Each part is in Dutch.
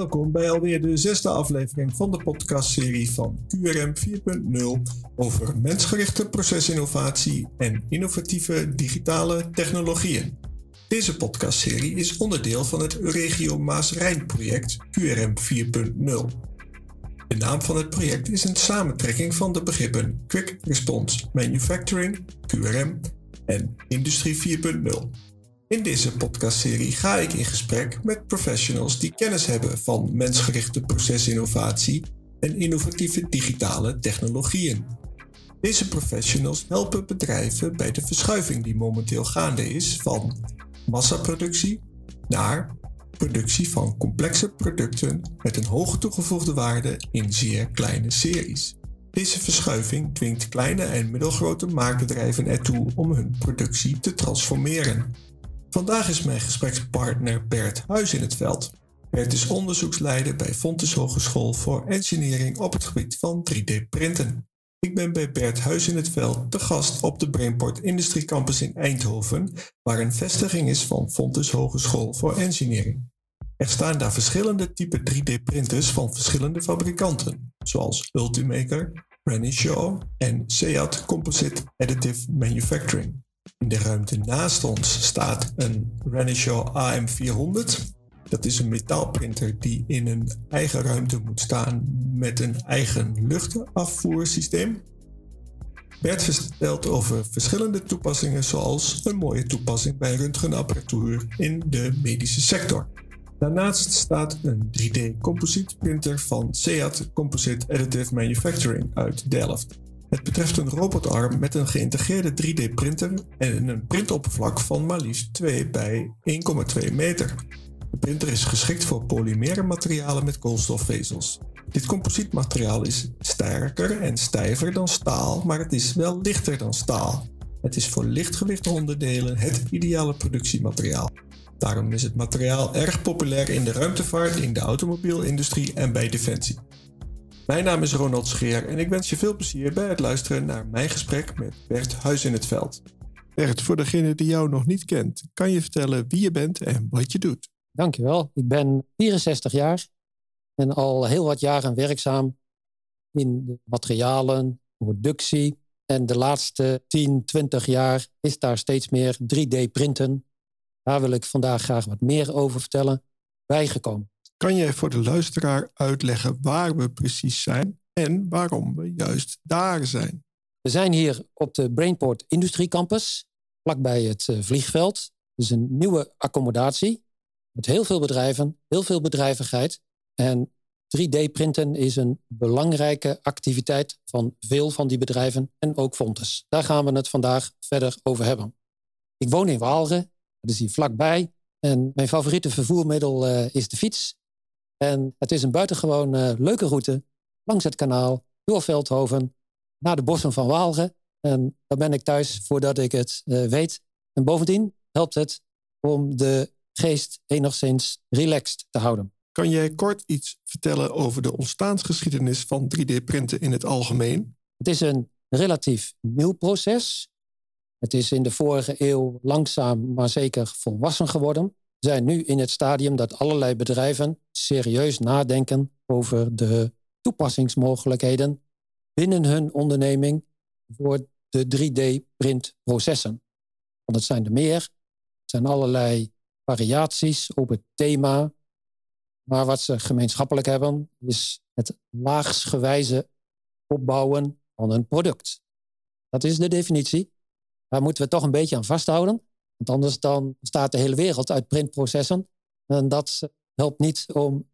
Welkom bij alweer de zesde aflevering van de podcastserie van QRM 4.0 over mensgerichte procesinnovatie en innovatieve digitale technologieën. Deze podcastserie is onderdeel van het Regio Maas-Rijn project QRM 4.0. De naam van het project is een samentrekking van de begrippen Quick Response Manufacturing, QRM, en Industrie 4.0. In deze podcastserie ga ik in gesprek met professionals die kennis hebben van mensgerichte procesinnovatie en innovatieve digitale technologieën. Deze professionals helpen bedrijven bij de verschuiving die momenteel gaande is van massaproductie naar productie van complexe producten met een hoge toegevoegde waarde in zeer kleine series. Deze verschuiving dwingt kleine en middelgrote maakbedrijven ertoe om hun productie te transformeren. Vandaag is mijn gesprekspartner Bert Huis in het veld. Bert is onderzoeksleider bij Fontes Hogeschool voor Engineering op het gebied van 3D-printen. Ik ben bij Bert Huis in het veld te gast op de Brainport Industrie Campus in Eindhoven, waar een vestiging is van Fontes Hogeschool voor Engineering. Er staan daar verschillende type 3D-printers van verschillende fabrikanten, zoals Ultimaker, Renishaw en Seat Composite Additive Manufacturing. In de ruimte naast ons staat een Renishaw AM400. Dat is een metaalprinter die in een eigen ruimte moet staan met een eigen luchtafvoersysteem. Bert vertelt over verschillende toepassingen zoals een mooie toepassing bij röntgenapparatuur in de medische sector. Daarnaast staat een 3D composite printer van SEAT Composite Additive Manufacturing uit Delft. Het betreft een robotarm met een geïntegreerde 3D-printer en een printoppervlak van maar liefst 2 bij 1,2 meter. De printer is geschikt voor polymere materialen met koolstofvezels. Dit composietmateriaal is sterker en stijver dan staal, maar het is wel lichter dan staal. Het is voor lichtgewicht onderdelen het ideale productiemateriaal. Daarom is het materiaal erg populair in de ruimtevaart, in de automobielindustrie en bij defensie. Mijn naam is Ronald Scheer en ik wens je veel plezier bij het luisteren naar mijn gesprek met Bert Huis in het Veld. Bert, voor degene die jou nog niet kent, kan je vertellen wie je bent en wat je doet? Dankjewel. Ik ben 64 jaar en al heel wat jaren werkzaam in de materialen, productie. En de laatste 10, 20 jaar is daar steeds meer 3D-printen. Daar wil ik vandaag graag wat meer over vertellen. Bijgekomen. Kan jij voor de luisteraar uitleggen waar we precies zijn en waarom we juist daar zijn? We zijn hier op de Brainport Industrie Campus, vlakbij het eh, vliegveld. Is een nieuwe accommodatie met heel veel bedrijven, heel veel bedrijvigheid. En 3D-printen is een belangrijke activiteit van veel van die bedrijven en ook Fontes. Daar gaan we het vandaag verder over hebben. Ik woon in Waalre, dat is hier vlakbij. En mijn favoriete vervoermiddel uh, is de fiets. En het is een buitengewoon uh, leuke route langs het kanaal, door Veldhoven, naar de bossen van Waalre. En daar ben ik thuis voordat ik het uh, weet. En bovendien helpt het om de geest enigszins relaxed te houden. Kan jij kort iets vertellen over de ontstaansgeschiedenis van 3D-printen in het algemeen? Het is een relatief nieuw proces. Het is in de vorige eeuw langzaam maar zeker volwassen geworden zijn nu in het stadium dat allerlei bedrijven serieus nadenken over de toepassingsmogelijkheden binnen hun onderneming voor de 3D-printprocessen. Want het zijn er meer. Het zijn allerlei variaties op het thema. Maar wat ze gemeenschappelijk hebben, is het laagsgewijze opbouwen van een product. Dat is de definitie. Daar moeten we toch een beetje aan vasthouden. Want anders dan staat de hele wereld uit printprocessen. En dat helpt niet om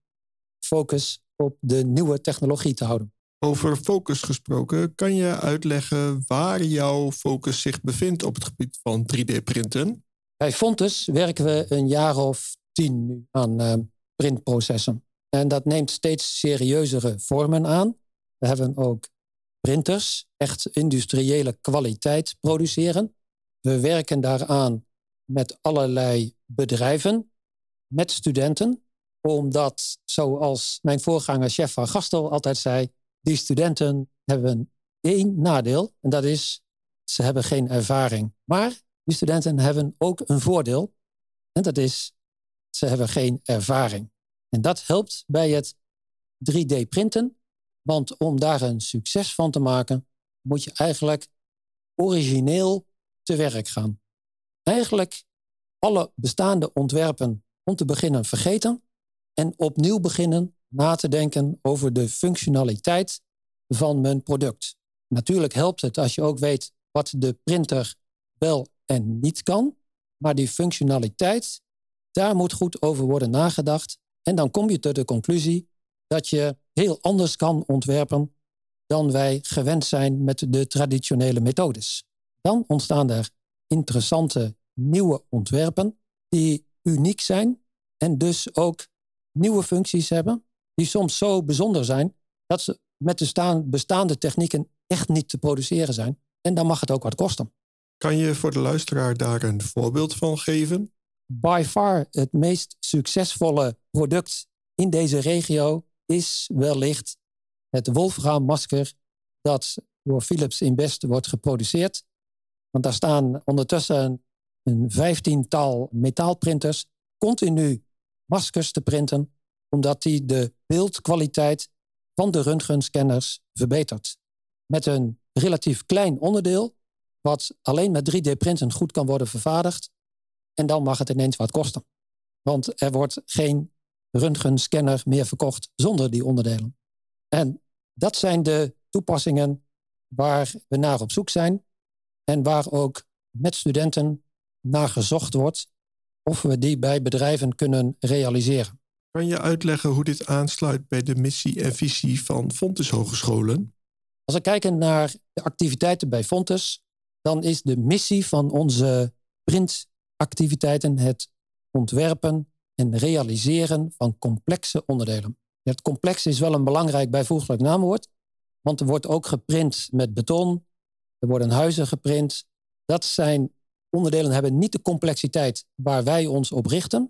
focus op de nieuwe technologie te houden. Over focus gesproken, kan je uitleggen waar jouw focus zich bevindt op het gebied van 3D-printen? Bij Fontes werken we een jaar of tien nu aan uh, printprocessen. En dat neemt steeds serieuzere vormen aan. We hebben ook printers, echt industriële kwaliteit produceren. We werken daaraan met allerlei bedrijven, met studenten. Omdat, zoals mijn voorganger chef van Gastel altijd zei, die studenten hebben één nadeel. En dat is, ze hebben geen ervaring. Maar die studenten hebben ook een voordeel. En dat is, ze hebben geen ervaring. En dat helpt bij het 3D-printen. Want om daar een succes van te maken, moet je eigenlijk origineel te werk gaan. Eigenlijk alle bestaande ontwerpen om te beginnen vergeten en opnieuw beginnen na te denken over de functionaliteit van mijn product. Natuurlijk helpt het als je ook weet wat de printer wel en niet kan, maar die functionaliteit, daar moet goed over worden nagedacht. En dan kom je tot de conclusie dat je heel anders kan ontwerpen dan wij gewend zijn met de traditionele methodes. Dan ontstaan er interessante nieuwe ontwerpen die uniek zijn en dus ook nieuwe functies hebben, die soms zo bijzonder zijn dat ze met de bestaande technieken echt niet te produceren zijn. En dan mag het ook wat kosten. Kan je voor de luisteraar daar een voorbeeld van geven? By far het meest succesvolle product in deze regio is wellicht het Wolfram-masker dat door Philips in Best wordt geproduceerd. Want daar staan ondertussen een vijftiental metaalprinters continu maskers te printen, omdat die de beeldkwaliteit van de röntgenscanners verbetert. Met een relatief klein onderdeel, wat alleen met 3D-printen goed kan worden vervaardigd. En dan mag het ineens wat kosten. Want er wordt geen röntgenscanner meer verkocht zonder die onderdelen. En dat zijn de toepassingen waar we naar op zoek zijn en waar ook met studenten naar gezocht wordt of we die bij bedrijven kunnen realiseren. Kan je uitleggen hoe dit aansluit bij de missie en visie van Fontes Hogescholen? Als we kijken naar de activiteiten bij Fontes, dan is de missie van onze printactiviteiten het ontwerpen en realiseren van complexe onderdelen. Het complex is wel een belangrijk bijvoeglijk naamwoord, want er wordt ook geprint met beton, er worden huizen geprint. Dat zijn onderdelen hebben niet de complexiteit waar wij ons op richten.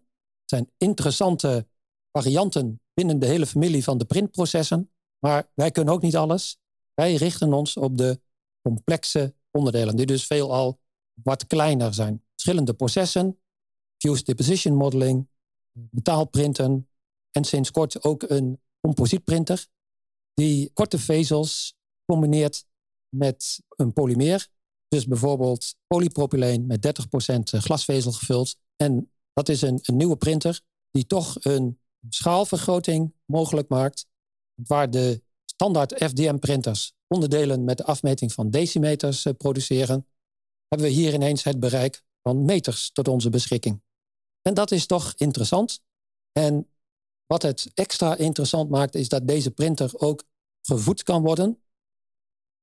Het zijn interessante varianten binnen de hele familie van de printprocessen, maar wij kunnen ook niet alles. Wij richten ons op de complexe onderdelen, die dus veelal wat kleiner zijn. Verschillende processen, fused deposition modeling, metaalprinten en sinds kort ook een composietprinter die korte vezels combineert met een polymeer. Dus bijvoorbeeld polypropyleen met 30% glasvezel gevuld. En dat is een, een nieuwe printer die toch een schaalvergroting mogelijk maakt, waar de standaard FDM-printers onderdelen met de afmeting van decimeters eh, produceren, hebben we hier ineens het bereik van meters tot onze beschikking. En dat is toch interessant. En wat het extra interessant maakt, is dat deze printer ook gevoed kan worden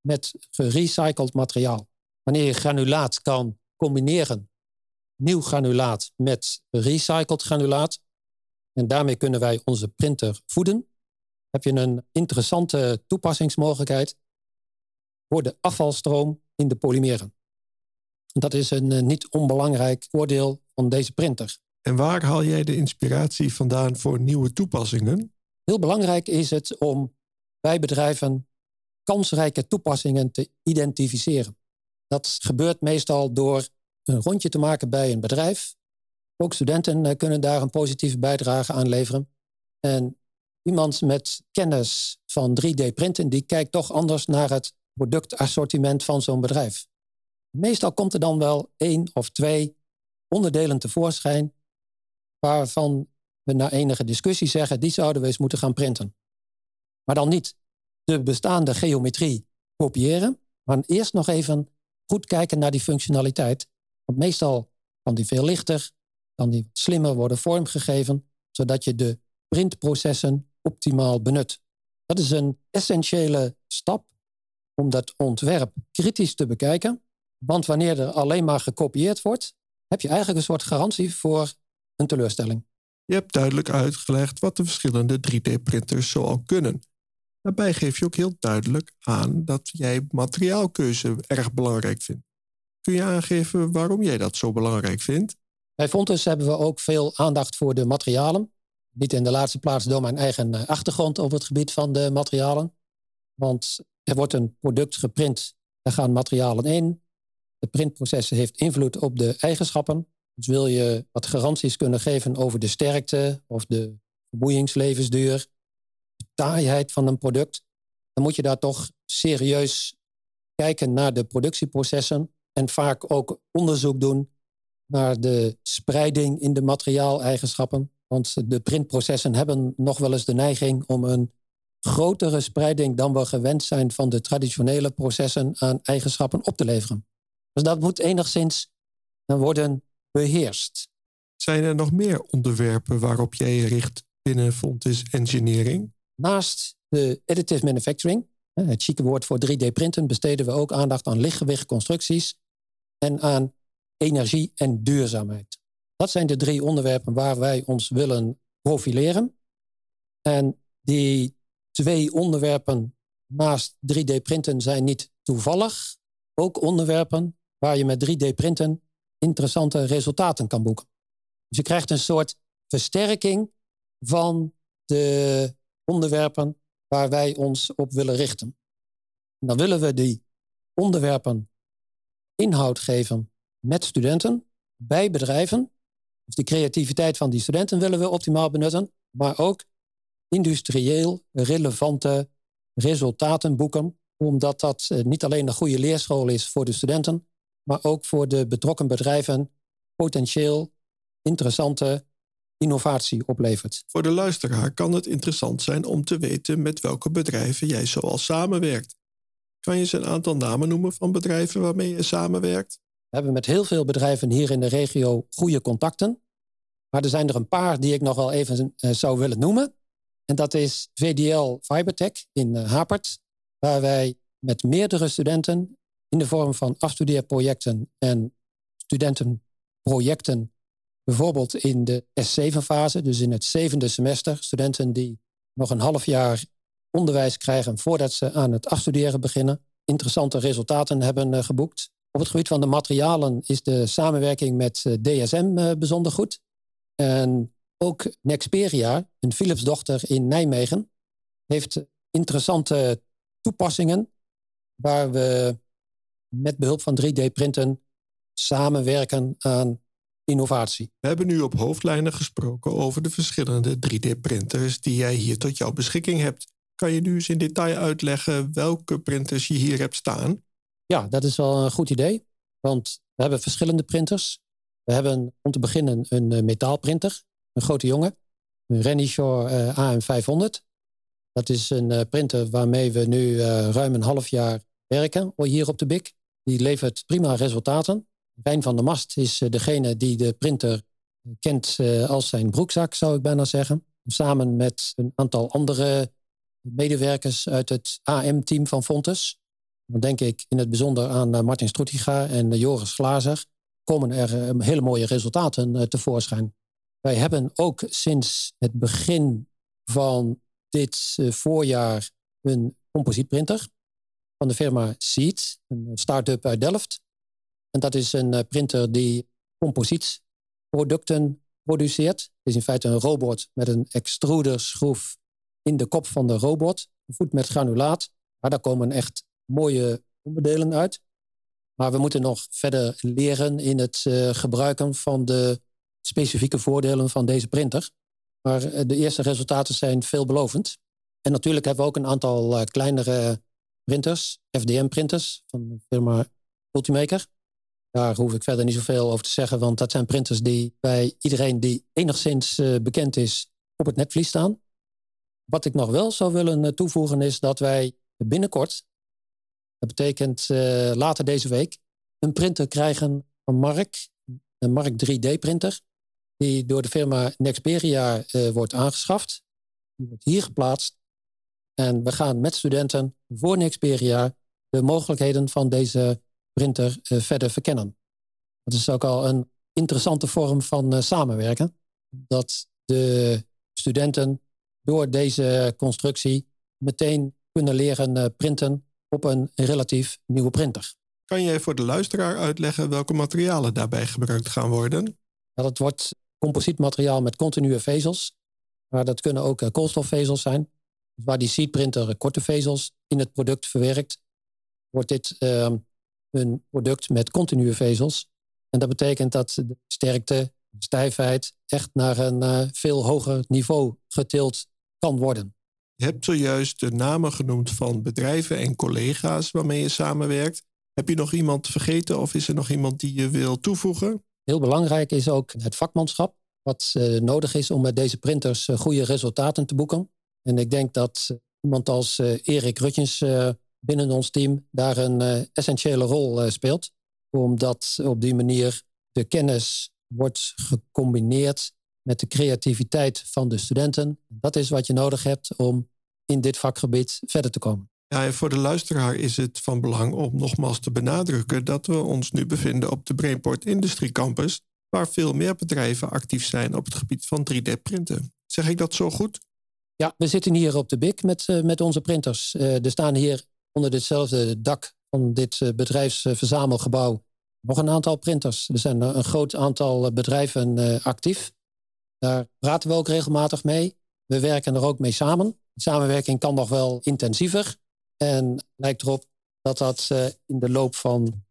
met gerecycled materiaal. Wanneer je granulaat kan combineren, nieuw granulaat met recycled granulaat, en daarmee kunnen wij onze printer voeden, heb je een interessante toepassingsmogelijkheid voor de afvalstroom in de polymeren. Dat is een eh, niet onbelangrijk voordeel van deze printer. En waar haal jij de inspiratie vandaan voor nieuwe toepassingen? Heel belangrijk is het om bij bedrijven kansrijke toepassingen te identificeren. Dat gebeurt meestal door een rondje te maken bij een bedrijf. Ook studenten eh, kunnen daar een positieve bijdrage aan leveren. En iemand met kennis van 3D-printen, die kijkt toch anders naar het productassortiment van zo'n bedrijf. Meestal komt er dan wel één of twee onderdelen tevoorschijn waarvan we na enige discussie zeggen, die zouden we eens moeten gaan printen. Maar dan niet de bestaande geometrie kopiëren, maar eerst nog even goed kijken naar die functionaliteit. Want meestal kan die veel lichter, kan die slimmer worden vormgegeven, zodat je de printprocessen optimaal benut. Dat is een essentiële stap om dat ontwerp kritisch te bekijken. Want wanneer er alleen maar gekopieerd wordt, heb je eigenlijk een soort garantie voor een teleurstelling. Je hebt duidelijk uitgelegd wat de verschillende 3D-printers zoal kunnen. Daarbij geef je ook heel duidelijk aan dat jij materiaalkeuze erg belangrijk vindt. Kun je aangeven waarom jij dat zo belangrijk vindt? Bij Fontes hebben we ook veel aandacht voor de materialen. Niet in de laatste plaats door mijn eigen eh, achtergrond op het gebied van de materialen. Want er wordt een product geprint, daar gaan materialen in. Het printproces heeft invloed op de eigenschappen. Dus wil je wat garanties kunnen geven over de sterkte of de vermoeiingslevensduur, taaiheid van een product, dan moet je daar toch serieus kijken naar de productieprocessen en vaak ook onderzoek doen naar de spreiding in de materiaaleigenschappen. Want de printprocessen hebben nog wel eens de neiging om een grotere spreiding dan we gewend zijn van de traditionele processen aan eigenschappen op te leveren. Dus dat moet enigszins worden beheerst. Zijn er nog meer onderwerpen waarop jij je richt binnen Fontis Engineering? Naast de additive manufacturing, het chique woord voor 3D-printen, besteden we ook aandacht aan lichtgewicht constructies en aan energie en duurzaamheid. Dat zijn de drie onderwerpen waar wij ons willen profileren. En die twee onderwerpen naast 3D-printen zijn niet toevallig ook onderwerpen waar je met 3D-printen interessante resultaten kan boeken. Dus je krijgt een soort versterking van de onderwerpen waar wij ons op willen richten. En dan willen we die onderwerpen inhoud geven met studenten, bij bedrijven. Dus de creativiteit van die studenten willen we optimaal benutten, maar ook industrieel relevante resultaten boeken, omdat dat eh, niet alleen een goede leerschool is voor de studenten, maar ook voor de betrokken bedrijven potentieel interessante innovatie oplevert. Voor de luisteraar kan het interessant zijn om te weten met welke bedrijven jij zoal samenwerkt. Kan je eens een aantal namen noemen van bedrijven waarmee je samenwerkt? We hebben met heel veel bedrijven hier in de regio goede contacten. Maar er zijn er een paar die ik nog wel even uh, zou willen noemen. En dat is VDL Fibertech in uh, Hapert, waar wij met meerdere studenten in de vorm van afstudeerprojecten en studentenprojecten, bijvoorbeeld in de S7-fase, dus in het zevende semester, studenten die nog een half jaar onderwijs krijgen voordat ze aan het afstuderen beginnen, interessante resultaten hebben uh, geboekt. Op het gebied van de materialen is de samenwerking met uh, DSM uh, bijzonder goed. En ook Nexperia, een Philips-dochter in Nijmegen, heeft interessante toepassingen waar we met behulp van 3D-printen samenwerken aan innovatie. We hebben nu op hoofdlijnen gesproken over de verschillende 3D-printers die jij hier tot jouw beschikking hebt. Kan je nu eens in detail uitleggen welke printers je hier hebt staan? Ja, dat is wel een goed idee. Want we hebben verschillende printers. We hebben om te beginnen een eh, metaalprinter, een grote jongen, een Renishaw uh, AM500. Dat is een uh, printer waarmee we nu ruim een half jaar werken hier op de BIC. Die levert prima resultaten. Rijn van der Mast is uh, degene die de printer kent als zijn broekzak, zou ik bijna zeggen. Samen met een aantal andere medewerkers uit het AM-team van Fontes. Dan denk ik in het bijzonder aan Martin Stroetiga en Joris Glazer. Komen er hele mooie resultaten tevoorschijn. Wij hebben ook sinds het begin van dit voorjaar een composietprinter van de firma Seed, een start-up uit Delft. En dat is een uh, printer die composietproducten produceert. Het is in feite een robot met een extruderschroef in de kop van de robot, gevoed met granulaat. Maar daar komen echt mooie onderdelen uit. Maar we moeten nog verder leren in het uh, gebruiken van de specifieke voordelen van deze printer. Maar eh, de eerste resultaten zijn veelbelovend. En natuurlijk hebben we ook een aantal kleinere printers, FDM-printers van de firma Ultimaker. Daar hoef ik verder niet zoveel over te zeggen, want dat zijn printers die bij iedereen die enigszins uh, bekend is op het netvlies staan. Wat ik nog wel zou willen toevoegen is dat wij binnenkort, dat betekent later deze week, een printer krijgen van Mark, een Mark 3D-printer die door de firma Nexperia wordt aangeschaft. Die wordt hier geplaatst. En we gaan met studenten voor Nexperia de mogelijkheden van deze printer uh, verder verkennen. Dat is ook al een interessante vorm van uh, samenwerken. Dat de studenten door deze constructie meteen kunnen leren printen op een relatief nieuwe printer. Kan jij voor de luisteraar uitleggen welke materialen daarbij gebruikt gaan worden? Dat het wordt composietmateriaal met continue vezels. Maar dat kunnen ook eh, koolstofvezels zijn. Dus waar die seedprinter korte vezels in het product verwerkt, wordt dit uh, een product met continue vezels. En dat betekent dat de sterkte, stijfheid echt naar een veel hoger niveau getild kan worden. Je hebt zojuist de namen genoemd van bedrijven en collega's waarmee je samenwerkt. Heb je nog iemand vergeten of is er nog iemand die je wil toevoegen? Heel belangrijk is ook het vakmanschap, wat uh, nodig is om met deze printers uh, goede resultaten te boeken. En ik denk dat iemand als Erik Rutjens binnen ons team daar een essentiële rol speelt. Omdat op die manier de kennis wordt gecombineerd met de creativiteit van de studenten. Dat is wat je nodig hebt om in dit vakgebied verder te komen. Ja, en voor de luisteraar is het van belang om nogmaals te benadrukken dat we ons nu bevinden op de Brainport Industry Campus, waar veel meer bedrijven actief zijn op het gebied van 3D-printen. Zeg ik dat zo goed? Ja, we zitten hier op de BIC met, uh, met onze printers. Uh, er staan hier onder ditzelfde dak van dit uh, bedrijfsverzamelgebouw nog een aantal printers. Er zijn een groot aantal bedrijven actief. Daar praten we ook regelmatig mee. We werken er ook mee samen. De samenwerking kan nog wel intensiever. En lijkt erop dat dat in de loop van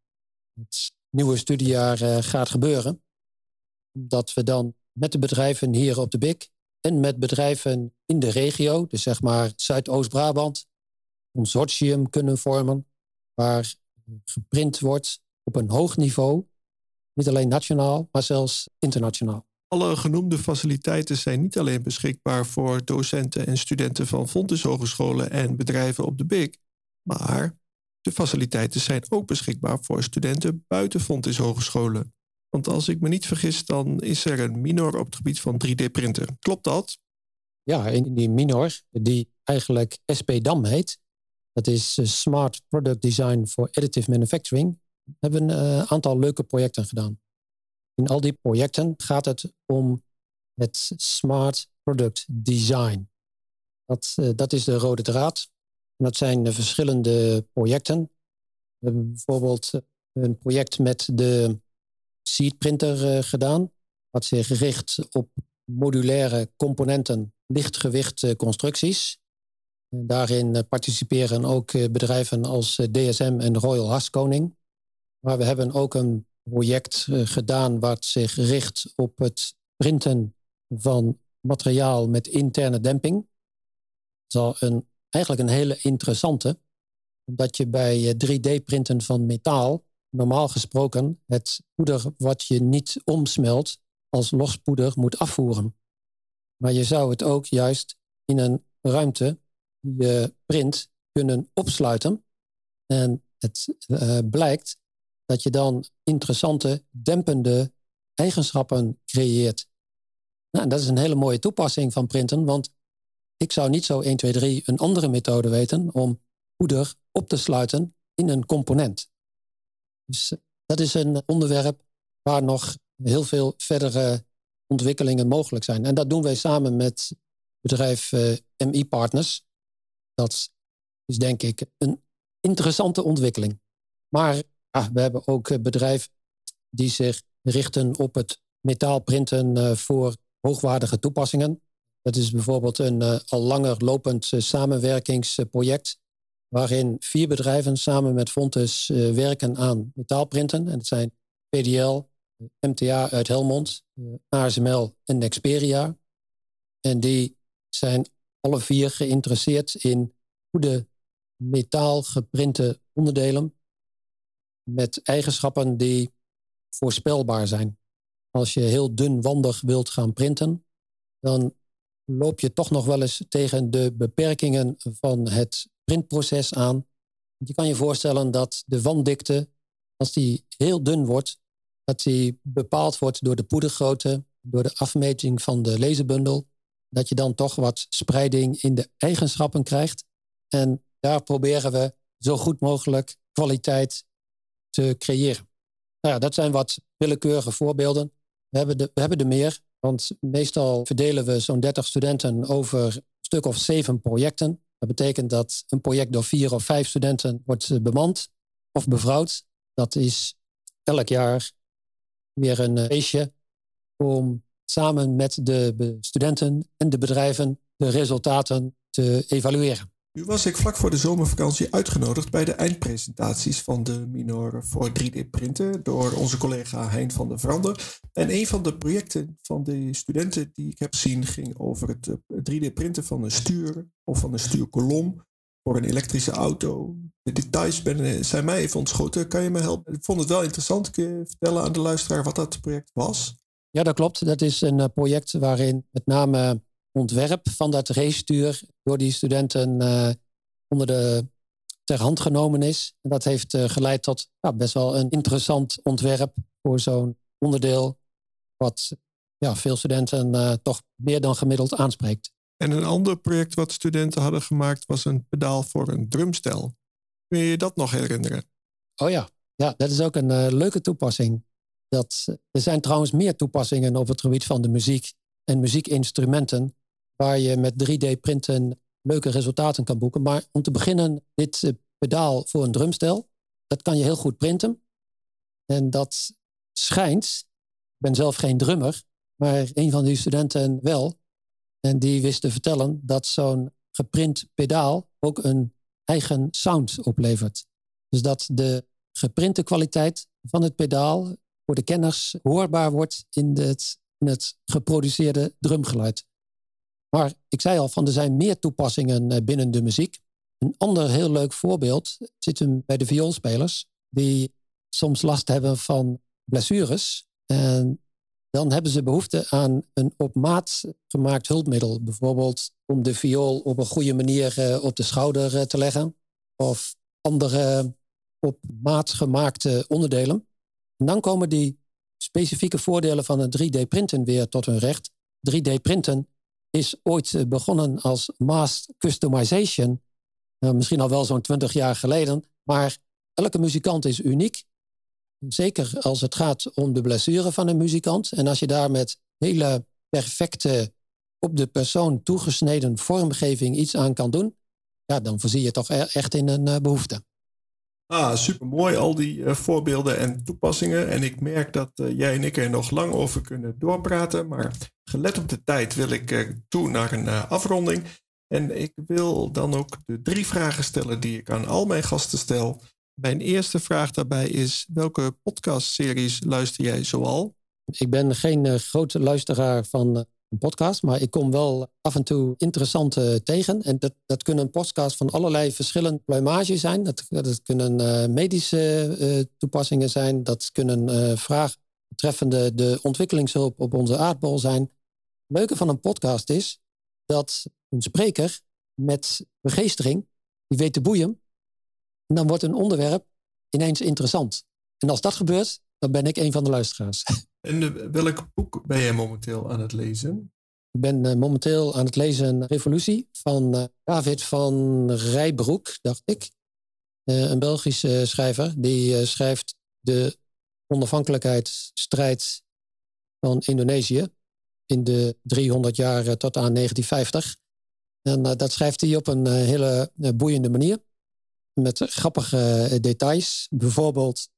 het nieuwe studiejaar gaat gebeuren. Dat we dan met de bedrijven hier op de BIC en met bedrijven in de regio, dus zeg maar Zuidoost-Brabant, consortium kunnen vormen waar geprint wordt op een hoog niveau. Niet alleen nationaal, maar zelfs internationaal. Alle genoemde faciliteiten zijn niet alleen beschikbaar voor docenten en studenten van Fontys Hogescholen en bedrijven op de BIC, maar de faciliteiten zijn ook beschikbaar voor studenten buiten Fontys Hogescholen. Want als ik me niet vergis, dan is er een minor op het gebied van 3D-printen. Klopt dat? Ja, in die minor, die eigenlijk SPDAM heet, dat is eh, Smart Product Design for Additive Manufacturing, hebben we een eh, aantal leuke projecten gedaan. In al die projecten gaat het om het smart product design. Dat, uh, dat is de rode draad. Dat zijn de verschillende projecten. We hebben bijvoorbeeld eh, een project met de seed printer uh, gedaan, wat zich richt op modulaire componenten, lichtgewicht constructies. Daarin participeren ook bedrijven als DSM en Royal Haskoning. Maar we hebben ook een project gedaan wat zich richt op het printen van materiaal met interne demping. Dat is een, eigenlijk een hele interessante, omdat je bij 3D-printen eh, van metaal normaal gesproken het poeder wat je niet omsmelt als lospoeder moet afvoeren. Maar je zou het ook juist in een ruimte je print kunnen opsluiten. En het uh, blijkt dat je dan interessante dempende eigenschappen creëert. Nou, dat is een hele mooie toepassing van printen, want ik zou niet zo 1, 2, 3 een andere methode weten om poeder op te sluiten in een component. Dus eh, dat is een onderwerp waar nog heel veel verdere ontwikkelingen mogelijk zijn. En dat doen wij samen met bedrijf eh, MI Partners. Dat is denk ik een interessante ontwikkeling. Maar we hebben ook eh, bedrijven die zich richten op het metaalprinten uh, voor hoogwaardige toepassingen. Dat is bijvoorbeeld een uh, al langer lopend samenwerkingsproject. Waarin vier bedrijven samen met Fontes werken aan metaalprinten. En dat zijn PDL, MTA uit Helmond, ASML en Nexperia. En die zijn alle vier geïnteresseerd in goede metaalgeprinte onderdelen met eigenschappen die voorspelbaar zijn. Als je heel dunwandig wilt gaan printen, dan loop je toch nog wel eens tegen de beperkingen van het printproces aan. Je kan je voorstellen dat de wanddikte, als die heel dun wordt, dat die bepaald wordt door de poedergrootte, door de afmeting van de laserbundel, dat je dan toch wat spreiding in de eigenschappen krijgt. En daar proberen we zo goed mogelijk kwaliteit te creëren. Nou ja, dat zijn wat willekeurige voorbeelden. We hebben, de, we hebben er meer, want meestal verdelen we zo'n 30 studenten over een stuk of zeven projecten. Dat betekent dat een project door vier of vijf studenten wordt bemand of bevrouwd. Dat is elk jaar weer een feestje om samen met de studenten en de bedrijven de resultaten te evalueren. Nu was ik vlak voor de zomervakantie uitgenodigd bij de eindpresentaties van de Minor voor 3D-printen door onze collega Hein van der Vrander. En een van de projecten van de studenten die ik heb gezien ging over het 3D-printen van een stuur of van een stuurkolom voor een elektrische auto. De details ben, zijn mij even ontschoten. Kan je me helpen? Ik vond het wel interessant. Kun je vertellen aan de luisteraar wat dat project was? Ja, dat klopt. Dat is een eh, project waarin met name ontwerp van dat racestuur door die studenten uh, onder de ter hand genomen is. En dat heeft uh, geleid tot ja, best wel een interessant ontwerp voor zo'n onderdeel, wat ja, veel studenten uh, toch meer dan gemiddeld aanspreekt. En een ander project wat studenten hadden gemaakt was een pedaal voor een drumstel. Kun je je dat nog herinneren? Oh ja, ja dat is ook een leuke toepassing. Dat, er zijn trouwens meer toepassingen op het gebied van de muziek en muziekinstrumenten waar je met 3D-printen leuke resultaten kan boeken. Maar om te beginnen, dit eh, pedaal voor een drumstel, dat kan je heel goed printen. En dat schijnt, ik ben zelf geen drummer, maar een van die studenten wel. En die wist te vertellen dat zo'n geprint pedaal ook een eigen sound oplevert. Dus dat de geprinte kwaliteit van het pedaal voor de kenners hoorbaar wordt in het, in het geproduceerde drumgeluid. Maar ik zei al, van er zijn meer toepassingen eh, binnen de muziek. Een ander heel leuk voorbeeld zit hem bij de vioolspelers, die soms last hebben van blessures. En dan hebben ze behoefte aan een op maat gemaakt hulpmiddel. Bijvoorbeeld om de viool op een goede manier eh, op de schouder eh, te leggen. Of andere op maat gemaakte onderdelen. En dan komen die specifieke voordelen van een 3D-printen weer tot hun recht. 3D-printen is ooit eh, begonnen als mass customization. Uh, misschien al wel zo'n twintig jaar geleden. Maar elke muzikant is uniek. Zeker als het gaat om de blessure van een muzikant. En als je daar met hele perfecte, op de persoon toegesneden vormgeving iets aan kan doen, ja, dan voorzie je toch e-, echt in een uh, behoefte. Ah, supermooi, al die uh, voorbeelden en toepassingen. En ik merk dat uh, jij en ik er nog lang over kunnen doorpraten. Maar gelet op de tijd wil ik uh, toe naar een afronding. En ik wil dan ook de drie vragen stellen die ik aan al mijn gasten stel. Mijn eerste vraag daarbij is: welke podcastseries luister jij zoal? Ik ben geen grote luisteraar van een podcast, maar ik kom wel af en toe interessante tegen. En dat, dat kunnen podcasts van allerlei verschillende pluimage zijn. Dat, dat kunnen uh, medische uh, toepassingen zijn. Dat kunnen uh, vragen betreffende de ontwikkelingshulp op onze aardbol zijn. Het leuke van een podcast is dat een spreker met begeestering, die weet te boeien. En dan wordt een onderwerp ineens interessant. En als dat gebeurt, dan ben ik een van de luisteraars. En welk boek ben jij momenteel aan het lezen? Ik ben uh, momenteel aan het lezen Revolutie van uh, David van Rijbroek, dacht ik. Uh, een Belgische schrijver. Die schrijft de onafhankelijkheidsstrijd van Indonesië in de 300 jaar tot aan 1950. En dat schrijft hij op een hele boeiende manier. Met grappige details. Bijvoorbeeld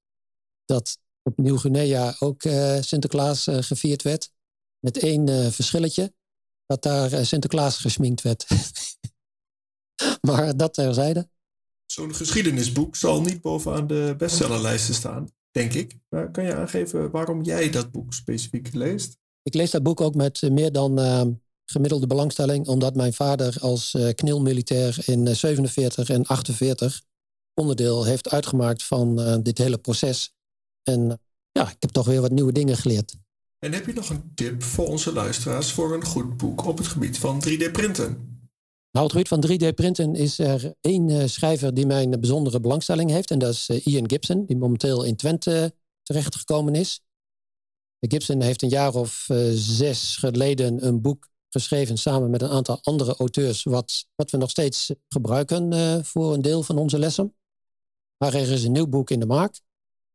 dat op Nieuw-Guinea ook uh, Sinterklaas uh, gevierd werd. Met één uh, verschilletje. Dat daar Sinterklaas gesminkt werd. maar dat terzijde. Zo'n geschiedenisboek zal niet bovenaan de bestsellerlijsten staan, denk ik. Maar kan je aangeven waarom jij dat boek specifiek leest? Ik lees dat boek ook met meer dan gemiddelde belangstelling, omdat mijn vader als knilmilitair in 47 en 48 onderdeel heeft uitgemaakt van dit hele proces. En ja, ik heb toch weer wat nieuwe dingen geleerd. En heb je nog een tip voor onze luisteraars voor een goed boek op het gebied van 3D-printen? Nou, op het gebied van 3D-printen is er één uh, schrijver die mij een bijzondere belangstelling heeft. En dat is uh, Ian Gibson, die momenteel in Twente terechtgekomen is. Gibson heeft een jaar of zes geleden een boek geschreven samen met een aantal andere auteurs, wat, wat we nog steeds gebruiken voor een deel van onze lessen. Maar er is een nieuw boek in de maak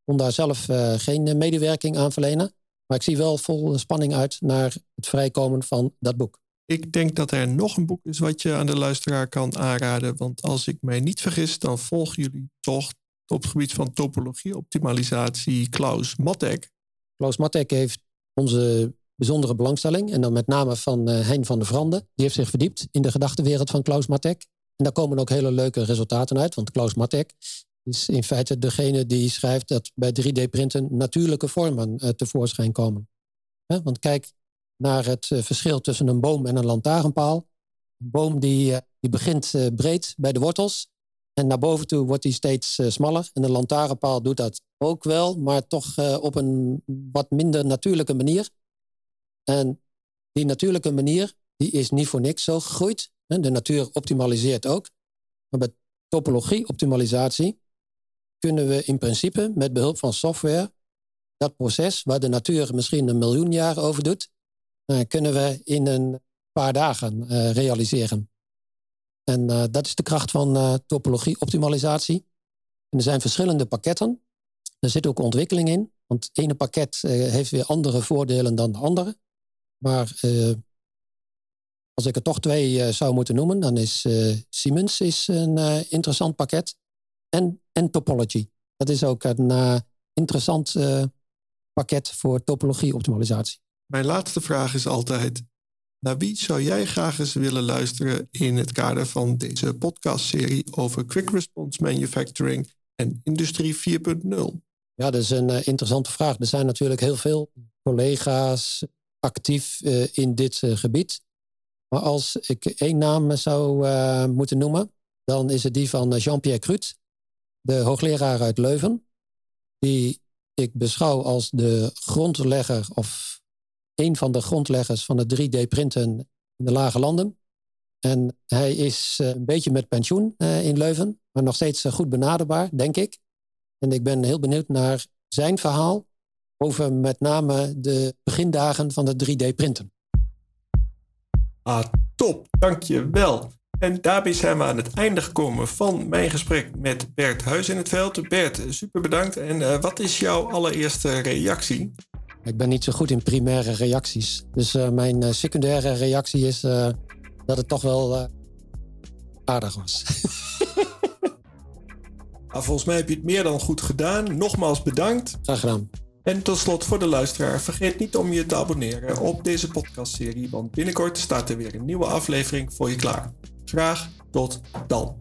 kon daar zelf uh, geen medewerking aan verlenen. Maar ik zie wel vol spanning uit naar het vrijkomen van dat boek. Ik denk dat er nog een boek is wat je aan de luisteraar kan aanraden. Want als ik mij niet vergis, dan volgen jullie toch op het gebied van topologie, optimalisatie, Klaus Matek. Klaus Matek heeft onze bijzondere belangstelling. En dan met name van uh, Hein van der Vrande. Die heeft zich verdiept in de gedachtenwereld van Klaus Matek. En daar komen ook hele leuke resultaten uit. Want Klaus Matek is in feite degene die schrijft dat bij 3D-printen natuurlijke vormen uh, tevoorschijn komen. want kijk naar het uh, verschil tussen een boom en een lantaarnpaal. Een boom die, uh, die begint breed bij de wortels. En naar boven toe wordt die steeds smaller. En een lantaarnpaal doet dat ook wel, maar toch op een wat minder natuurlijke manier. En die natuurlijke manier die is niet voor niks zo gegroeid. De natuur optimaliseert ook. Maar bij topologie-optimalisatie kunnen we in principe met behulp van software dat proces, waar de natuur misschien een miljoen jaar over doet, uh, kunnen we in een paar dagen uh, realiseren. En uh, dat is de kracht van topologie-optimalisatie. Er zijn verschillende pakketten. Er zit ook ontwikkeling in, want het ene pakket heeft weer andere voordelen dan de andere. Maar als ik er toch twee zou moeten noemen, dan is Siemens is een interessant pakket en, en topology. Dat is ook een uh, interessant uh, pakket voor topologie-optimalisatie. Mijn laatste vraag is altijd: naar wie zou jij graag eens willen luisteren in het kader van deze podcastserie over Quick Response Manufacturing en Industrie 4.0? Ja, dat is een uh, interessante vraag. Er zijn natuurlijk heel veel collega's actief in dit gebied. Maar als ik één naam zou moeten noemen, dan is het die van Jean-Pierre Crut de hoogleraar uit Leuven, die ik beschouw als de grondlegger of een van de grondleggers van het 3D-printen in de lage landen. En hij is eh, een beetje met pensioen eh, in Leuven, maar nog steeds eh, goed benaderbaar, denk ik. En ik ben heel benieuwd naar zijn verhaal over met name de begindagen van het 3D-printen. Ah, top, dank je wel. En daarbij zijn we aan het einde gekomen van mijn gesprek met Bert Huis in het Veld. Bert, super bedankt. En uh, wat is jouw allereerste reactie? Ik ben niet zo goed in primaire reacties. Dus uh, mijn uh, secundaire reactie is dat het toch wel aardig was. nou, volgens mij heb je het meer dan goed gedaan. Nogmaals bedankt. Graag gedaan. En tot slot voor de luisteraar, vergeet niet om je te abonneren op deze podcastserie, want binnenkort staat er weer een nieuwe aflevering voor je klaar. Graag tot dan.